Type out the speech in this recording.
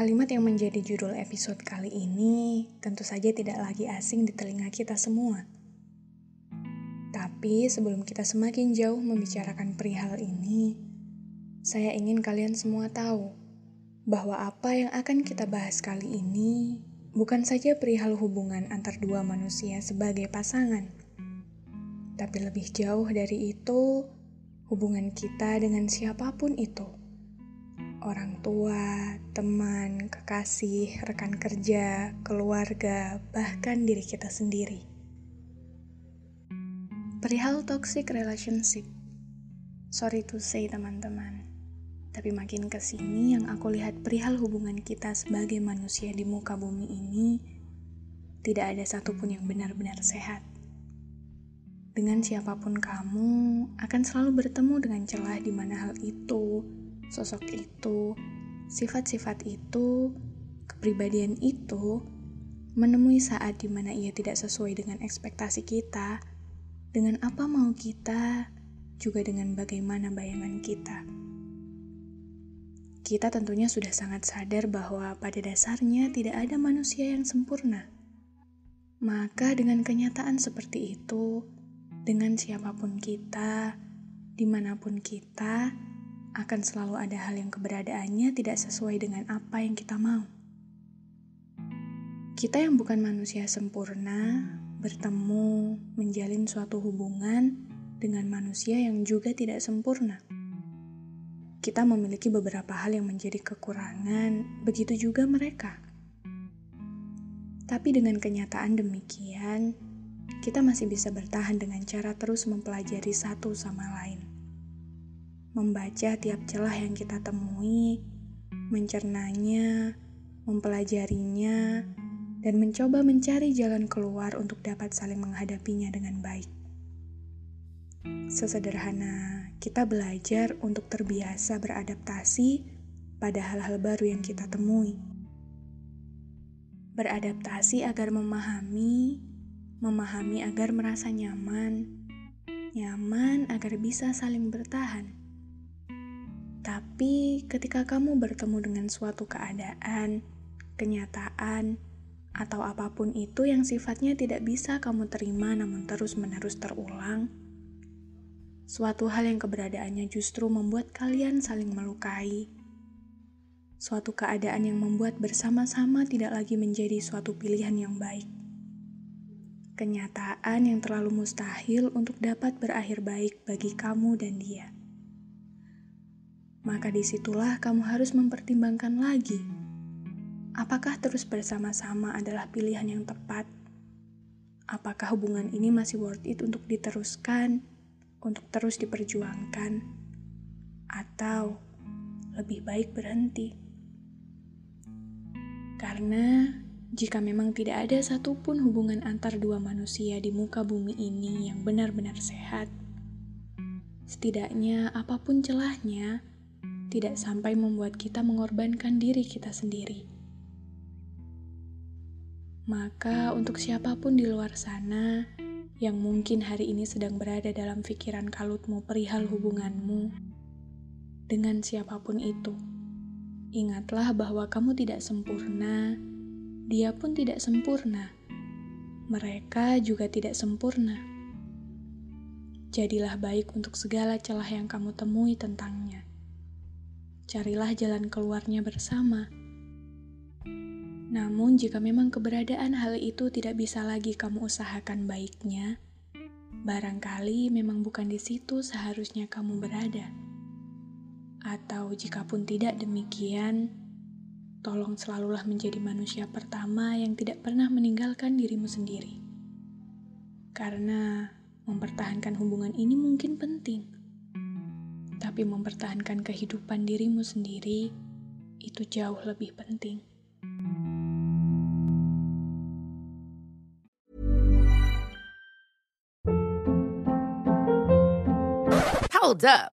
Kalimat yang menjadi judul episode kali ini tentu saja tidak lagi asing di telinga kita semua. Tapi sebelum kita semakin jauh membicarakan perihal ini, saya ingin kalian semua tahu bahwa apa yang akan kita bahas kali ini bukan saja perihal hubungan antar dua manusia sebagai pasangan, tapi lebih jauh dari itu, hubungan kita dengan siapa pun itu. Orang tua, teman, kekasih, rekan kerja, keluarga, bahkan diri kita sendiri. Perihal toxic relationship. Sorry to say teman-teman. Tapi makin ke sini yang aku lihat perihal hubungan kita sebagai manusia di muka bumi ini, tidak ada satupun yang benar-benar sehat. Dengan siapa pun kamu akan selalu bertemu dengan celah di mana hal itu, sosok itu, sifat-sifat itu, kepribadian itu, menemui saat di mana ia tidak sesuai dengan ekspektasi kita, dengan apa mau kita, juga dengan bagaimana bayangan kita. Kita tentunya sudah sangat sadar bahwa pada dasarnya tidak ada manusia yang sempurna. Maka dengan kenyataan seperti itu, dengan siapa pun kita, di mana pun kita, akan selalu ada hal yang keberadaannya tidak sesuai dengan apa yang kita mau. Kita yang bukan manusia sempurna, bertemu, menjalin suatu hubungan dengan manusia yang juga tidak sempurna kita memiliki beberapa hal yang menjadi kekurangan, begitu juga mereka. Tapi dengan kenyataan demikian, kita masih bisa bertahan dengan cara terus mempelajari satu sama lain. Membaca tiap celah yang kita temui, mencernanya, mempelajarinya, dan mencoba mencari jalan keluar untuk dapat saling menghadapinya dengan baik. Sesederhana kita belajar untuk terbiasa beradaptasi pada hal-hal baru yang kita temui. Beradaptasi agar memahami, memahami agar merasa nyaman, nyaman agar bisa saling bertahan. Tapi ketika kamu bertemu dengan suatu keadaan, kenyataan, atau apa pun itu yang sifatnya tidak bisa kamu terima namun terus-menerus terulang, suatu hal yang keberadaannya justru membuat kalian saling melukai. Suatu keadaan yang membuat bersama-sama tidak lagi menjadi suatu pilihan yang baik. Kenyataan yang terlalu mustahil untuk dapat berakhir baik bagi kamu dan dia. Maka di situlah kamu harus mempertimbangkan lagi. Apakah terus bersama-sama adalah pilihan yang tepat? Apakah hubungan ini masih worth it untuk diteruskan? untuk terus diperjuangkan, atau lebih baik berhenti. Karena jika memang tidak ada satupun hubungan antar dua manusia di muka bumi ini yang benar-benar sehat, setidaknya apa pun celahnya, tidak sampai membuat kita mengorbankan diri kita sendiri. Maka, untuk siapa pun di luar sana yang mungkin hari ini sedang berada dalam pikiran kalutmu perihal hubunganmu dengan siapa pun itu. Ingatlah bahwa kamu tidak sempurna, dia pun tidak sempurna, mereka juga tidak sempurna. Jadilah baik untuk segala celah yang kamu temui tentangnya. Carilah jalan keluarnya bersama. Namun, jika memang keberadaan hal itu tidak bisa lagi kamu usahakan baiknya, barangkali memang bukan di situ seharusnya kamu berada. Atau jika pun tidak demikian, tolong selalulah menjadi manusia pertama yang tidak pernah meninggalkan dirimu sendiri. Karena mempertahankan hubungan ini mungkin penting, tapi mempertahankan kehidupan dirimu sendiri itu jauh lebih penting. Hold up.